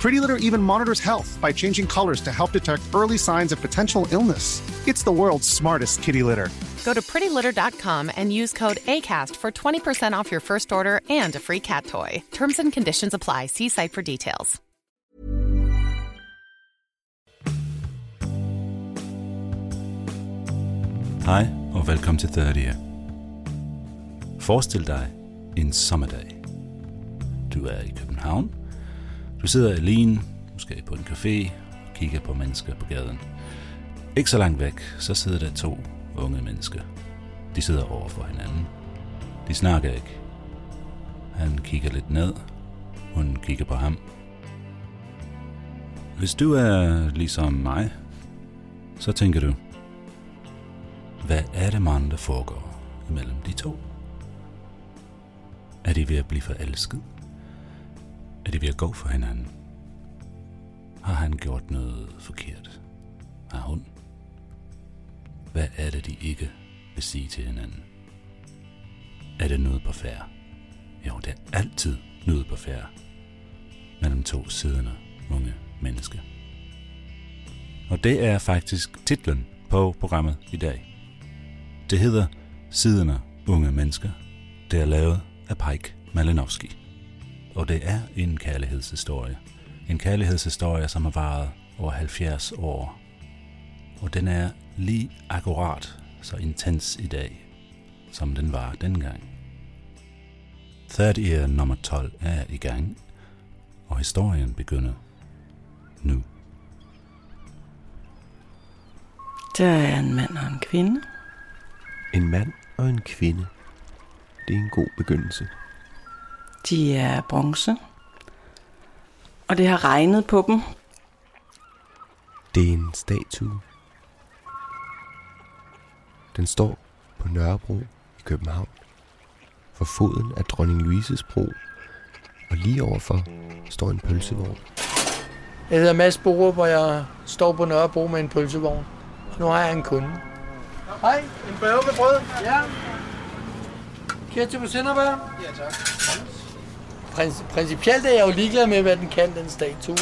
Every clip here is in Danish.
Pretty Litter even monitors health by changing colors to help detect early signs of potential illness. It's the world's smartest kitty litter. Go to prettylitter.com and use code ACAST for 20% off your first order and a free cat toy. Terms and conditions apply. See site for details. Hej og velkommen til 30. Forestil dig en sommerdag. Du er i København. Du sidder alene, måske på en café, og kigger på mennesker på gaden. Ikke så langt væk, så sidder der to unge mennesker. De sidder over for hinanden. De snakker ikke. Han kigger lidt ned. Hun kigger på ham. Hvis du er ligesom mig, så tænker du, hvad er det, man, der foregår imellem de to? Er de ved at blive forelsket? Er de ved at gå for hinanden? Har han gjort noget forkert? Har hun? Hvad er det, de ikke vil sige til hinanden? Er det noget på færre? Jo, det er altid noget på færre. Mellem to siddende unge mennesker. Og det er faktisk titlen på programmet i dag. Det hedder Siderne unge mennesker. Det er lavet af Pike Malinowski. Og det er en kærlighedshistorie. En kærlighedshistorie, som har varet over 70 år. Og den er lige akkurat så intens i dag, som den var dengang. Third Year nummer 12 er i gang, og historien begynder nu. Der er en mand og en kvinde. En mand og en kvinde. Det er en god begyndelse. De er bronze. Og det har regnet på dem. Det er en statue. Den står på Nørrebro i København. For foden af dronning Louises bro. Og lige overfor står en pølsevogn. Jeg hedder Mads Borup, og jeg står på Nørrebro med en pølsevogn. Og nu har jeg en kunde. Hej, en bøve med brød. Ja. Ketchup og sennepær? Ja, tak. Princ- principielt er jeg jo ligeglad med, hvad den kan, den statue.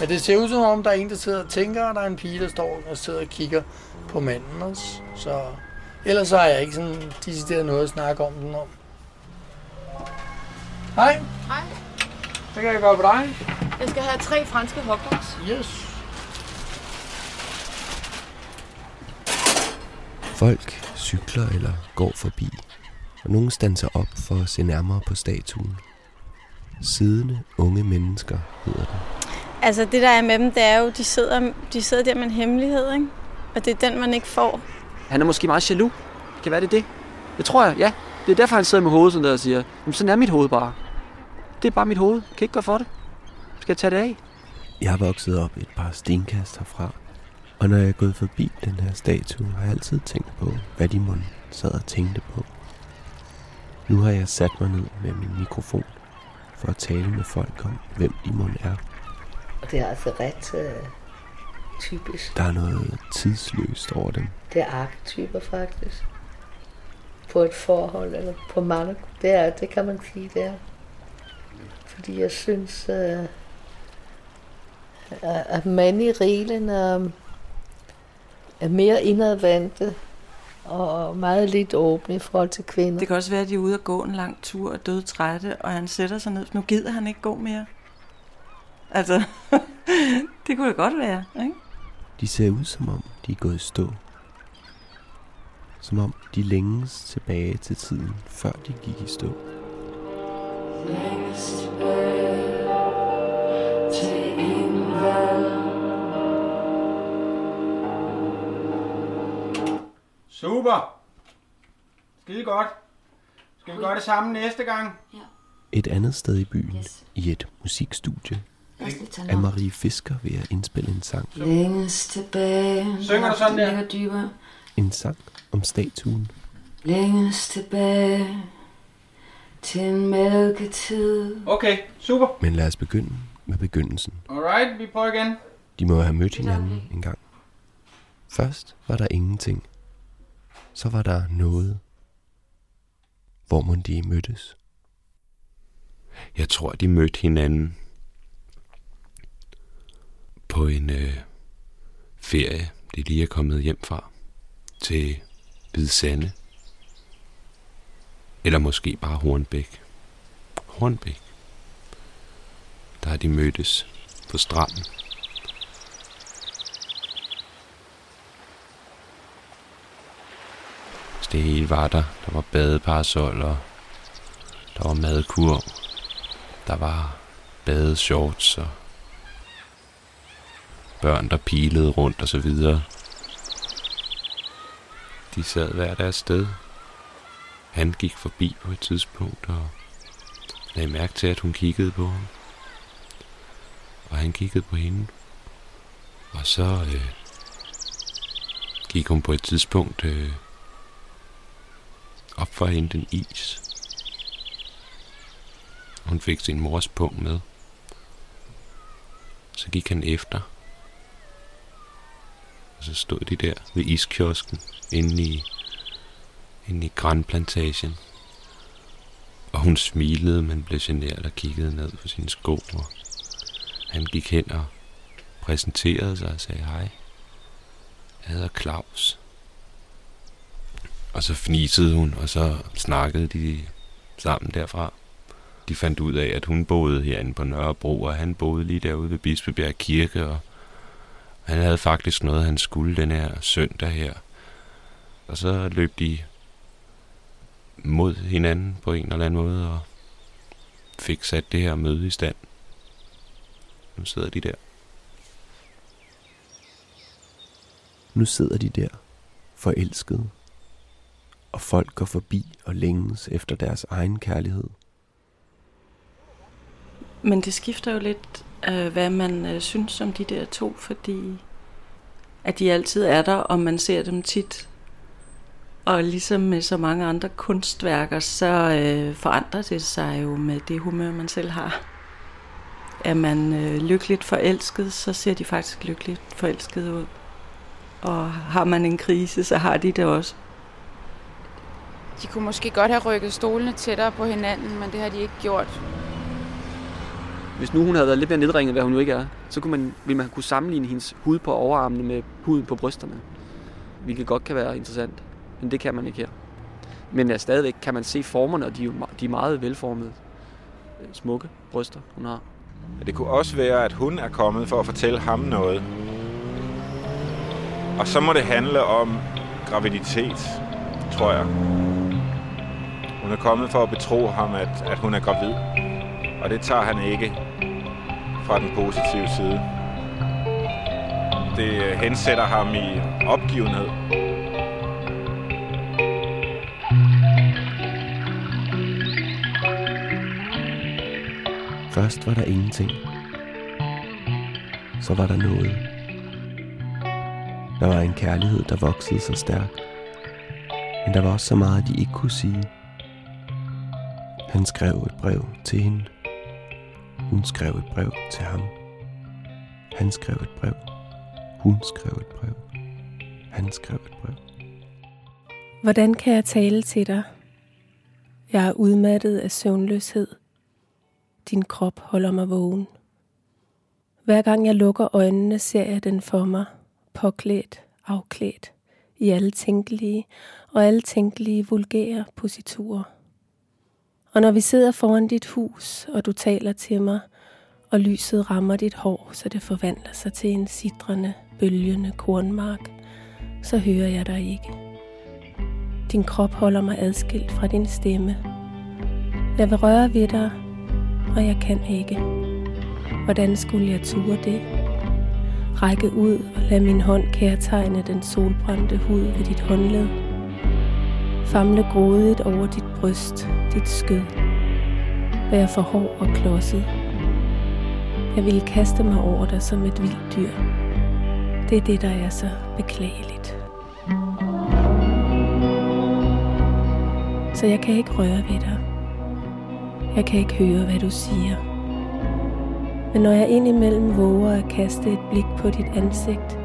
Men det ser ud som om, der er en, der sidder og tænker, og der er en pige, der står og sidder og kigger på manden også. Så ellers så har jeg ikke sådan decideret noget at snakke om den om. Hej. Hej, Hvad kan jeg gøre for dig? jeg skal have tre franske hotdogs. Yes. Folk cykler eller går forbi. Og nogen standser op for at se nærmere på statuen. Siddende unge mennesker hedder den. Altså det der er med dem, det er jo, de sidder, de sidder der med en hemmelighed, ikke? Og det er den, man ikke får. Han er måske meget jaloux. Kan være det det? Det tror jeg, ja. Det er derfor, han sidder med hovedet sådan der og siger, Jamen, sådan er mit hoved bare. Det er bare mit hoved. Kan ikke gøre for det. Skal jeg tage det af? Jeg er vokset op et par stenkast herfra. Og når jeg er gået forbi den her statue, har jeg altid tænkt på, hvad de mund sad og tænkte på. Nu har jeg sat mig ned med min mikrofon for at tale med folk om, hvem de mund er. Og det er altså ret øh, typisk. Der er noget tidsløst over dem. Det er arketyper faktisk. På et forhold, eller på mange. Det er, det kan man sige, det er. Fordi jeg synes, øh, at mænd i reglen er, er mere indadvendte og meget lidt åbne i forhold til kvinder. Det kan også være, at de er ude at gå en lang tur og døde trætte, og han sætter sig ned. Nu gider han ikke gå mere. Altså, det kunne det godt være, ikke? De ser ud som om, de er gået i stå. Som om de længes tilbage til tiden, før de gik i stå. Super. Skide godt. Skal vi gøre det samme næste gang? Et andet sted i byen, i et musikstudie, Anne-Marie Fisker ved at indspille en sang. Længes tilbage. Synger du sådan der? Dybere. En sang om statuen. Længes tilbage til en mælketid. Okay, super. Men lad os begynde med begyndelsen. Alright, vi prøver igen. De må have mødt hinanden en gang. Først var der ingenting. Så var der noget. Hvor må de mødtes? Jeg tror, de mødte hinanden på en øh, ferie, de lige er kommet hjem fra, til Hvide Sande. Eller måske bare Hornbæk. Hornbæk. Der har de mødtes på stranden. Det hele var der. Der var badeparasoller. Der var madkurv. Der var badeshorts og børn, der pilede rundt og så videre. De sad hver deres sted. Han gik forbi på et tidspunkt og lagde mærke til, at hun kiggede på ham. Og han kiggede på hende. Og så øh, gik hun på et tidspunkt øh, op for at hente en is. Hun fik sin mors pung med. Så gik han efter. Og så stod de der ved iskiosken inde i, inde i grænplantagen. Og hun smilede, men blev generet og kiggede ned på sine sko. Og han gik hen og præsenterede sig og sagde hej. Jeg hedder Claus. Og så fnisede hun, og så snakkede de sammen derfra. De fandt ud af, at hun boede herinde på Nørrebro, og han boede lige derude ved Bispebjerg Kirke, og han havde faktisk noget, han skulle den her søndag her. Og så løb de mod hinanden på en eller anden måde, og fik sat det her møde i stand. Nu sidder de der. Nu sidder de der, forelskede. Og folk går forbi og længes efter deres egen kærlighed. Men det skifter jo lidt, øh, hvad man øh, synes om de der to, fordi at de altid er der, og man ser dem tit. Og ligesom med så mange andre kunstværker, så øh, forandrer det sig jo med det humør, man selv har. Er man øh, lykkeligt forelsket, så ser de faktisk lykkeligt forelsket ud. Og har man en krise, så har de det også. De kunne måske godt have rykket stolene tættere på hinanden, men det har de ikke gjort. Hvis nu hun havde været lidt mere nedringet, hvad hun nu ikke er, så kunne man, ville man kunne sammenligne hendes hud på overarmene med huden på brysterne. Hvilket godt kan være interessant, men det kan man ikke her. Men ja, stadigvæk kan man se formerne, og de er, de er meget velformede. Øh, Smukke bryster, hun har. Det kunne også være, at hun er kommet for at fortælle ham noget. Og så må det handle om graviditet, tror jeg. Hun er kommet for at betro ham, at, at hun er gravid. Og det tager han ikke fra den positive side. Det øh, hensætter ham i opgivenhed. Først var der ingenting. Så var der noget. Der var en kærlighed, der voksede så stærkt. Men der var også så meget, de ikke kunne sige. Han skrev et brev til hende. Hun skrev et brev til ham. Han skrev et brev. Hun skrev et brev. Han skrev et brev. Hvordan kan jeg tale til dig? Jeg er udmattet af søvnløshed. Din krop holder mig vågen. Hver gang jeg lukker øjnene, ser jeg den for mig, påklædt, afklædt, i alle tænkelige og alle tænkelige vulgære positurer. Og når vi sidder foran dit hus, og du taler til mig, og lyset rammer dit hår, så det forvandler sig til en sidrende, bølgende kornmark, så hører jeg dig ikke. Din krop holder mig adskilt fra din stemme. Jeg vil røre ved dig, og jeg kan ikke. Hvordan skulle jeg ture det? Række ud og lad min hånd kærtegne den solbrændte hud ved dit håndled. Famle grådigt over dit bryst, dit skød. Vær for hård og klodset. Jeg ville kaste mig over dig som et vildt dyr. Det er det, der er så beklageligt. Så jeg kan ikke røre ved dig. Jeg kan ikke høre, hvad du siger. Men når jeg indimellem våger at kaste et blik på dit ansigt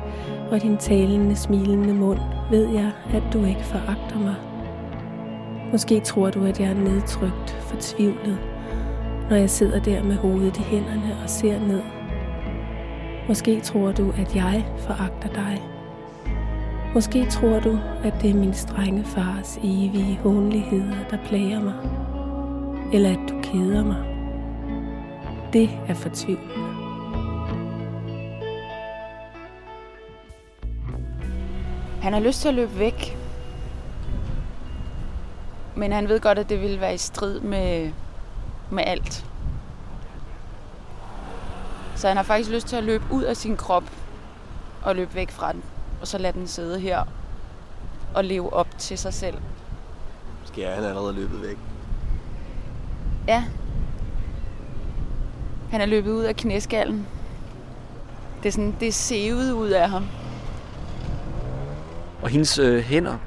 og din talende, smilende mund, ved jeg, at du ikke foragter mig. Måske tror du, at jeg er nedtrykt, fortvivlet, når jeg sidder der med hovedet i hænderne og ser ned. Måske tror du, at jeg foragter dig. Måske tror du, at det er min strenge fars evige hånligheder, der plager mig. Eller at du keder mig. Det er fortvivlende. Han har lyst til at løbe væk. Men han ved godt, at det ville være i strid med, med alt. Så han har faktisk lyst til at løbe ud af sin krop og løbe væk fra den. Og så lade den sidde her og leve op til sig selv. Måske er han allerede løbet væk. Ja. Han er løbet ud af knæskallen. Det er sådan, det er sevet ud af ham. Og hendes øh, hænder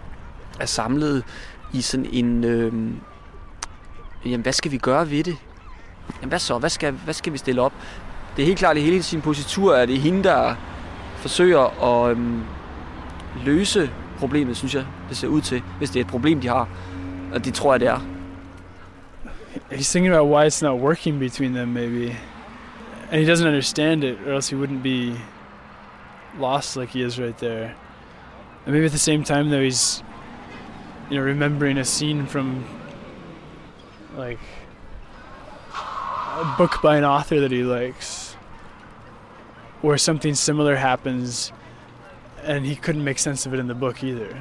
er samlet i sådan en... Øh, jamen, hvad skal vi gøre ved det? Jamen, hvad så? Hvad skal, hvad skal vi stille op? Det er helt klart, at hele sin positur er det hende, der forsøger at øh, løse problemet, synes jeg, det ser ud til, hvis det er et problem, de har. Og det tror jeg, det er. He's thinking about why it's not working between them, maybe. And he doesn't understand it, or else he wouldn't be lost like he is right there. And maybe at the same time, though, he's, you know, remembering a scene from, like, a book by an author that he likes, where something similar happens, and he couldn't make sense of it in the book either.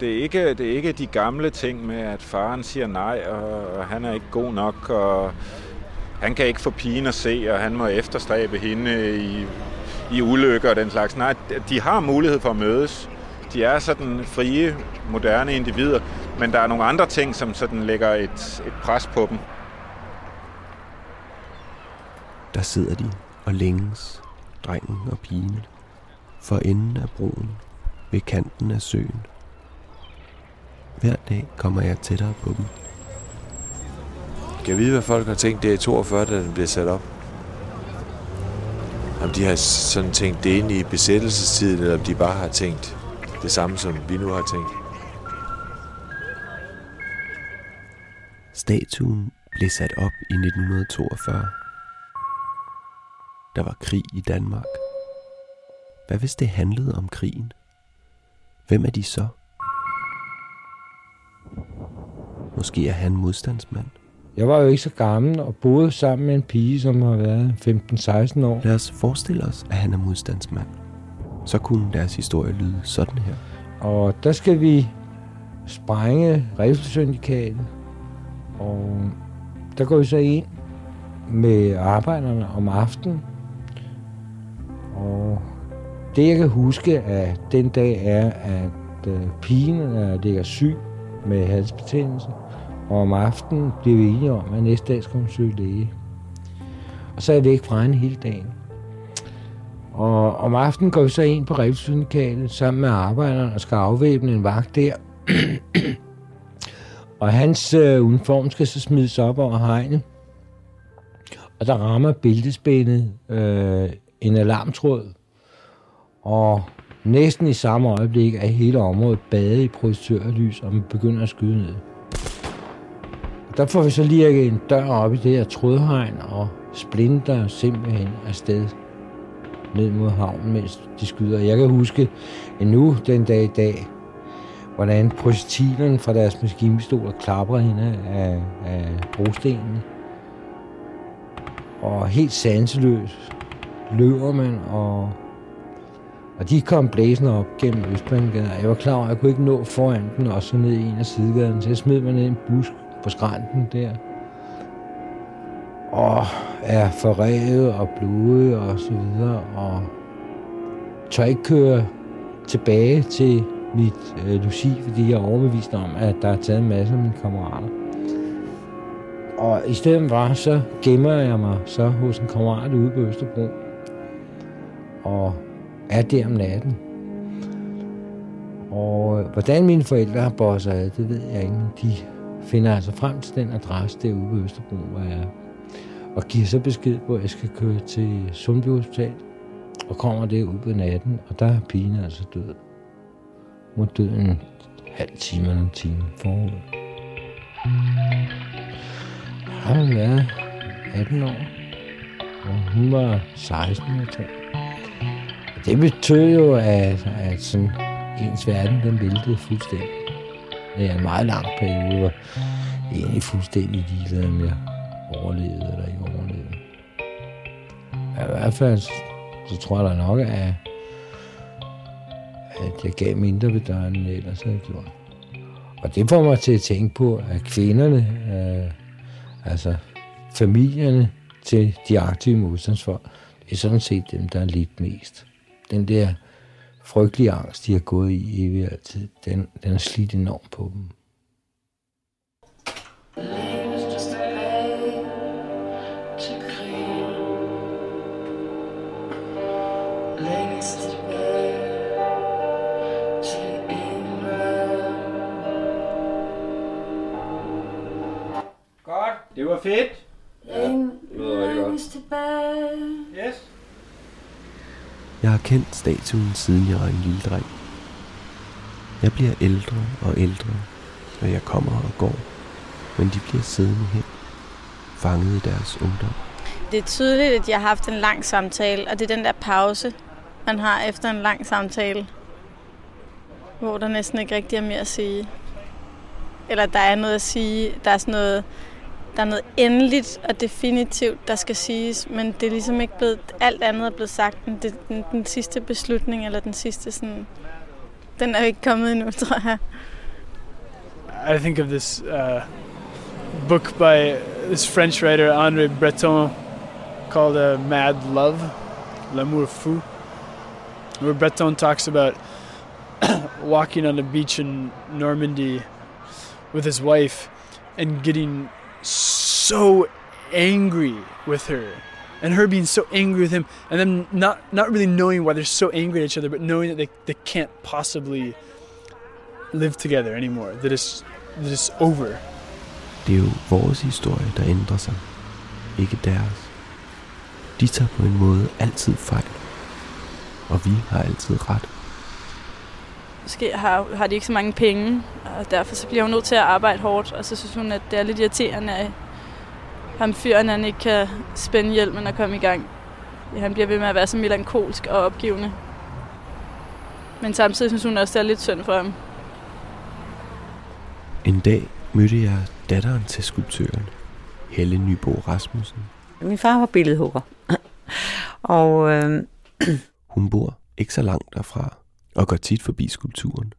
Det er, ikke, det er ikke de gamle ting med, at faren siger nej, og han er ikke god nok, og han kan ikke få pigen at se, og han må efterstræbe hende i, i ulykker og den slags. Nej, de har mulighed for at mødes. De er sådan frie, moderne individer, men der er nogle andre ting, som sådan lægger et, et pres på dem. Der sidder de og længes, drengen og pigen, for enden af broen, ved kanten af søen. Hver dag kommer jeg tættere på dem. Kan jeg vide, hvad folk har tænkt det i 42, da den blev sat op? Om de har sådan tænkt det ind i besættelsestiden, eller om de bare har tænkt det samme, som vi nu har tænkt. Statuen blev sat op i 1942. Der var krig i Danmark. Hvad hvis det handlede om krigen? Hvem er de så? Måske er han modstandsmand. Jeg var jo ikke så gammel og boede sammen med en pige, som har været 15-16 år. Lad os forestille os, at han er modstandsmand. Så kunne deres historie lyde sådan her. Og der skal vi sprænge Riffelsyndikatet. Og der går vi så ind med arbejderne om aftenen. Og det jeg kan huske af den dag er, at øh, pigen er, ligger syg med halsbetændelse. Og om aftenen bliver vi enige om, at næste dag skal hun søge læge. Og så er jeg væk fra hende hele dagen. Og om aftenen går vi så ind på Revsyndikatet sammen med arbejderne og skal afvæbne en vagt der. og hans øh, uniform skal så smides op over hegnet. Og der rammer bæltespændet øh, en alarmtråd. Og næsten i samme øjeblik er hele området badet i projektørlys, og man begynder at skyde ned. Der får vi så lige en dør op i det her trådhegn og splinter simpelthen afsted ned mod havnen, mens de skyder. Jeg kan huske endnu den dag i dag, hvordan projektilerne fra deres maskinpistoler klapper hende af, af brostenene. Og helt sanseløst løber man, og, og de kom blæsende op gennem Østbanegade. Jeg var klar over, at jeg kunne ikke nå foran den, og så ned i en af sidegaden, så jeg smed mig ned i en busk på skrænten der. Og er forrevet og blodet og så videre, og tør ikke køre tilbage til mit øh, Lucy, fordi jeg er overbevist om, at der er taget en masse af mine kammerater. Og i stedet for, så gemmer jeg mig så hos en kammerat ude på Østerbro. Og er der om natten. Og øh, hvordan mine forældre har bosset af, det ved jeg ikke, de finder altså frem til den adresse derude på Østerbro, hvor jeg er. Og giver så besked på, at jeg skal køre til Sundby Hospital. Og kommer derud på natten, og der er pigen altså død. Hun er død en halv time eller en time forud. Jeg har været 18 år, og hun var 16 år. Og det betød jo, at, at sådan, ens verden den væltede fuldstændig. Det er en meget lang periode, hvor jeg egentlig fuldstændig ligeglad med, jeg overlevede eller ikke overlevede. Men I hvert fald, så tror jeg da nok, at, at jeg gav mindre ved døren, end jeg ellers havde gjort. Og det får mig til at tænke på, at kvinderne, øh, altså familierne til de aktive modstandsfolk, det er sådan set dem, der er lidt mest. Den der frygtelige angst, de har gået i evig altid, den, den har slidt enormt på dem. Det var fedt. Længes tilbage. Yes. Jeg har kendt statuen, siden jeg var en lille dreng. Jeg bliver ældre og ældre, når jeg kommer og går. Men de bliver siddende her, fanget i deres ungdom. Det er tydeligt, at jeg har haft en lang samtale, og det er den der pause, man har efter en lang samtale, hvor der næsten ikke rigtig er mere at sige. Eller der er noget at sige, der er sådan noget, der er noget endeligt og definitivt, der skal siges, men det er ligesom ikke blevet, alt andet er blevet sagt, det, den, den sidste beslutning, eller den sidste sådan, den er ikke kommet endnu, tror jeg. I think of this uh, book by this French writer André Breton called uh, Mad Love, L'amour fou, where Breton talks about walking on a beach in Normandy with his wife and getting so angry with her and her being so angry with him and them not not really knowing why they're so angry at each other but knowing that they, they can't possibly live together anymore that it's, that it's over Det er jo vores historie, der ændrer sig. Ikke deres. De tager på en måde altid fejl. Og vi har altid ret. Måske har, har de ikke så mange penge, og derfor så bliver hun nødt til at arbejde hårdt, og så synes hun, at det er lidt irriterende, at ham fyren, han ikke kan spænde hjelmen og komme i gang. Han bliver ved med at være så melankolsk og opgivende. Men samtidig synes hun også, det er lidt synd for ham. En dag mødte jeg datteren til skulptøren, Helle Nybo Rasmussen. Min far var billedhugger. og øh, Hun bor ikke så langt derfra og går tit forbi skulpturen.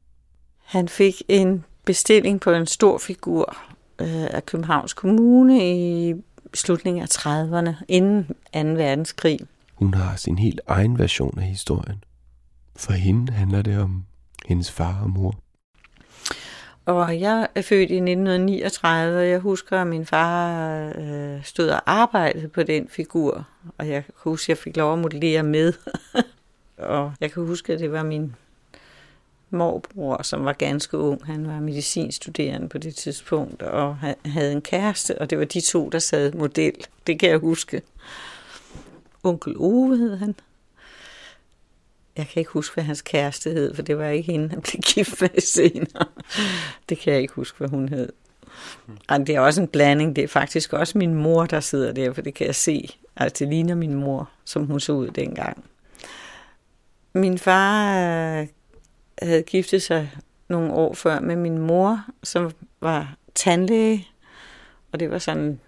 han fik en bestilling på en stor figur øh, af Københavns Kommune i slutningen af 30'erne, inden 2. verdenskrig. Hun har sin helt egen version af historien. For hende handler det om hendes far og mor. Og jeg er født i 1939, og jeg husker, at min far øh, stod og arbejdede på den figur. Og jeg kan huske, at jeg fik lov at modellere med. og jeg kan huske, at det var min morbror, som var ganske ung. Han var medicinstuderende på det tidspunkt, og han havde en kæreste, og det var de to, der sad model. Det kan jeg huske. Onkel Ove hed han. Jeg kan ikke huske, hvad hans kæreste hed, for det var ikke hende, han blev gift med senere. Det kan jeg ikke huske, hvad hun hed. Og det er også en blanding. Det er faktisk også min mor, der sidder der, for det kan jeg se. Altså, det ligner min mor, som hun så ud dengang. Min far øh, havde giftet sig nogle år før med min mor, som var tandlæge. Og det var sådan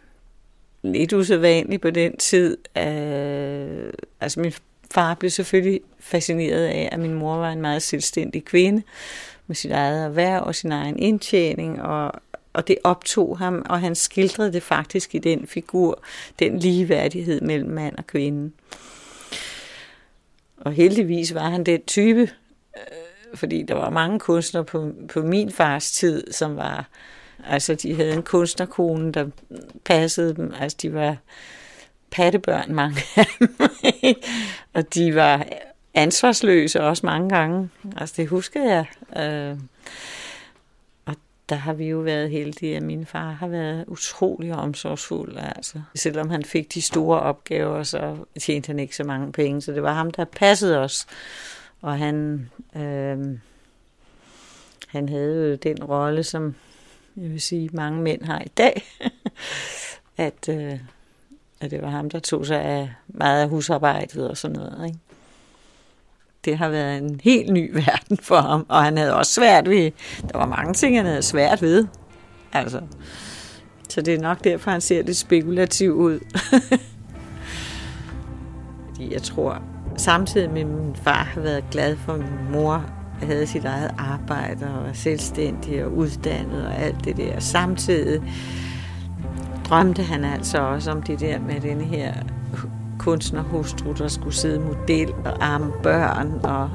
lidt usædvanligt på den tid. Øh, altså min far blev selvfølgelig fascineret af, at min mor var en meget selvstændig kvinde med sit eget erhverv og sin egen indtjening, og, og det optog ham, og han skildrede det faktisk i den figur, den ligeværdighed mellem mand og kvinde. Og heldigvis var han den type, fordi der var mange kunstnere på, på min fars tid, som var Altså, de havde en kunstnerkone, der passede dem. Altså, de var pattebørn, mange af dem. og de var ansvarsløse også mange gange. Altså, det husker jeg. Øh, og der har vi jo været heldige, at min far har været utrolig omsorgsfuld. Altså. Selvom han fik de store opgaver, så tjente han ikke så mange penge. Så det var ham, der passede os. Og han, øh, han havde jo den rolle, som jeg vil sige, mange mænd har i dag. at, øh, at det var ham, der tog sig af meget af husarbejdet og sådan noget. Ikke? Det har været en helt ny verden for ham, og han havde også svært ved, der var mange ting, han havde svært ved. Altså, så det er nok derfor, han ser lidt spekulativ ud. Fordi jeg tror, samtidig med min far har været glad for min mor, havde sit eget arbejde og var selvstændig og uddannet og alt det der. Samtidig drømte han altså også om det der med den her kunstnerhustru, der skulle sidde model og arme børn, og,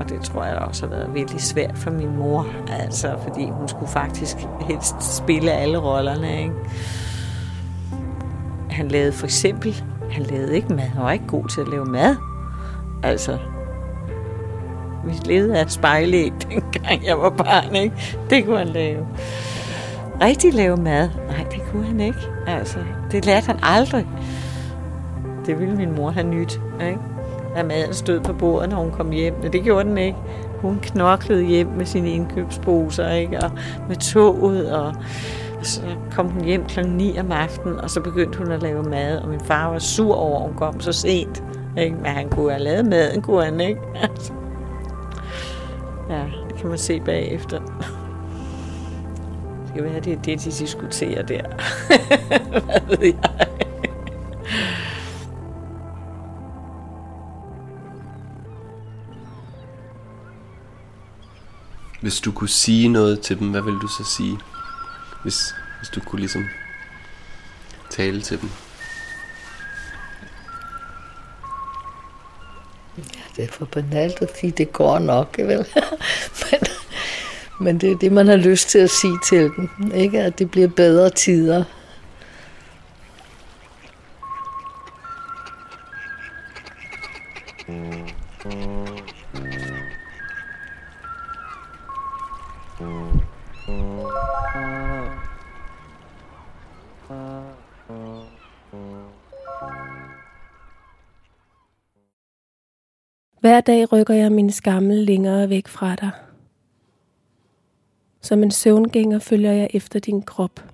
og det tror jeg også har været virkelig svært for min mor, altså, fordi hun skulle faktisk helst spille alle rollerne. Ikke? Han lavede for eksempel, han lavede ikke mad, han var ikke god til at lave mad. Altså, vi levede af et spejlæg, dengang jeg var barn, ikke? Det kunne han lave. Rigtig lave mad? Nej, det kunne han ikke. Altså, det lærte han aldrig. Det ville min mor have nyt, ikke? At maden stod på bordet, når hun kom hjem. Men det gjorde den ikke. Hun knoklede hjem med sine indkøbsposer, ikke? Og med toget, og så kom hun hjem kl. 9 om aftenen, og så begyndte hun at lave mad, og min far var sur over, at hun kom så sent. Ikke? Men han kunne have lavet maden, kunne han ikke? Altså. Ja, det kan man se bagefter. Det kan være, det er det, de diskuterer der. Hvad ved jeg? Hvis du kunne sige noget til dem, hvad ville du så sige? Hvis, hvis du kunne ligesom tale til dem. Ja, det er for banalt at sige, det går nok, vel? men, men det er det, man har lyst til at sige til dem, ikke? At det bliver bedre tider. Hver dag rykker jeg min skammel længere væk fra dig. Som en søvngænger følger jeg efter din krop.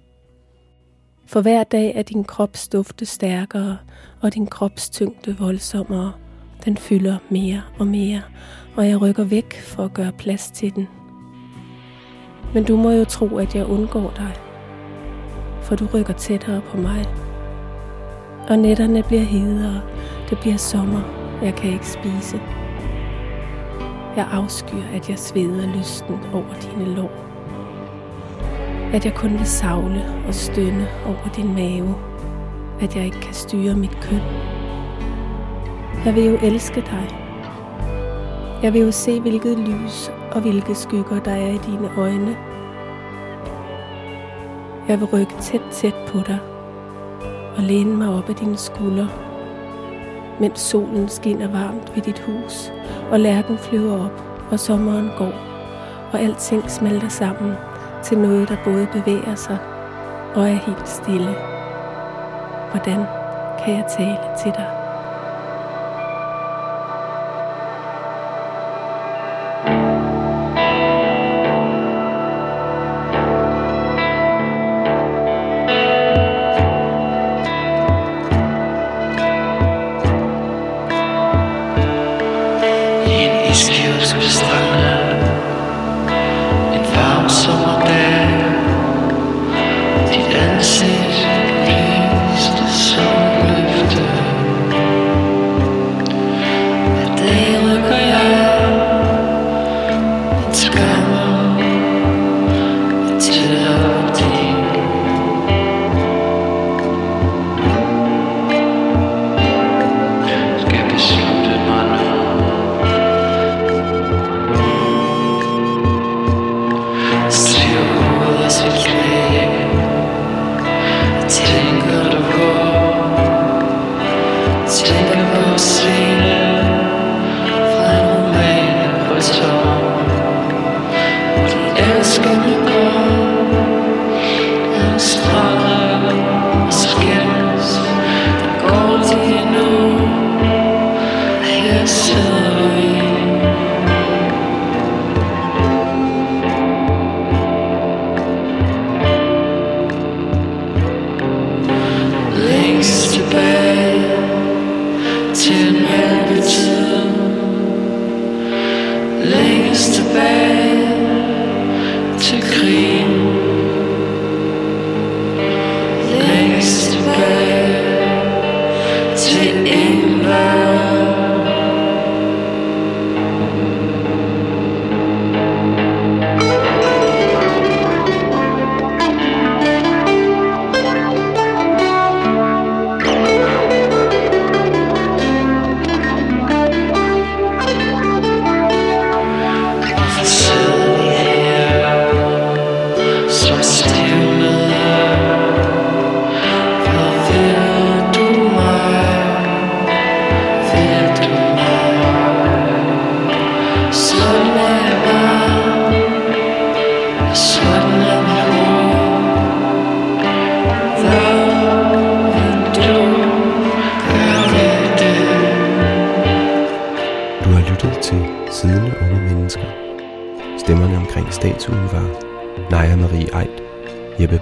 For hver dag er din krops dufte stærkere, og din krops tyngde voldsommere. Den fylder mere og mere, og jeg rykker væk for at gøre plads til den. Men du må jo tro, at jeg undgår dig, for du rykker tættere på mig. Og nætterne bliver hedere, det bliver sommer, jeg kan ikke spise. Jeg afskyr, at jeg sveder lysten over dine lår. At jeg kun vil savle og stønne over din mave. At jeg ikke kan styre mit køn. Jeg vil jo elske dig. Jeg vil jo se, hvilket lys og hvilke skygger der er i dine øjne. Jeg vil rykke tæt tæt på dig og læne mig op af dine skuldre mens solen skinner varmt ved dit hus, og lærken flyver op, og sommeren går, og alting smelter sammen til noget, der både bevæger sig og er helt stille. Hvordan kan jeg tale til dig?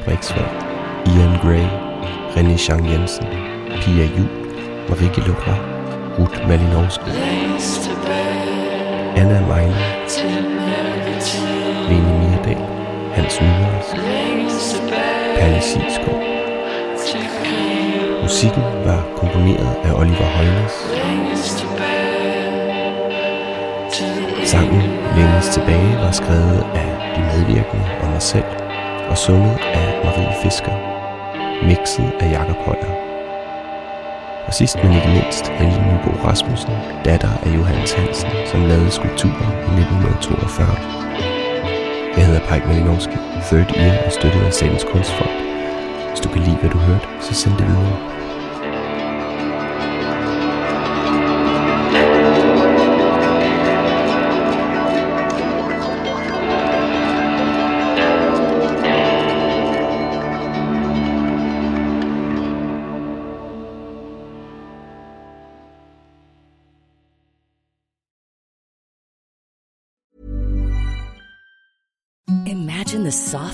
Brixvold, Ian Gray, René Chang Jensen, Pia Jul, Marike Leroy, Ruth Malinovsky, Anna Meiner, Lene Mirdal, Hans Nyhals, tilbage Palle Sisgaard. Musikken var komponeret af Oliver Holmes. Sangen Længes tilbage var skrevet af de medvirkende og mig selv og sunget af Marie Fisker, mixet af Jakob Højer. Og sidst men ikke mindst Helge Nybo Rasmussen, datter af Johannes Hansen, som lavede skulpturen i 1942. Jeg hedder Pajk Malinowski, Third year og støttet af Statens Kunstfond. Hvis du kan lide, hvad du hørte, så send det videre.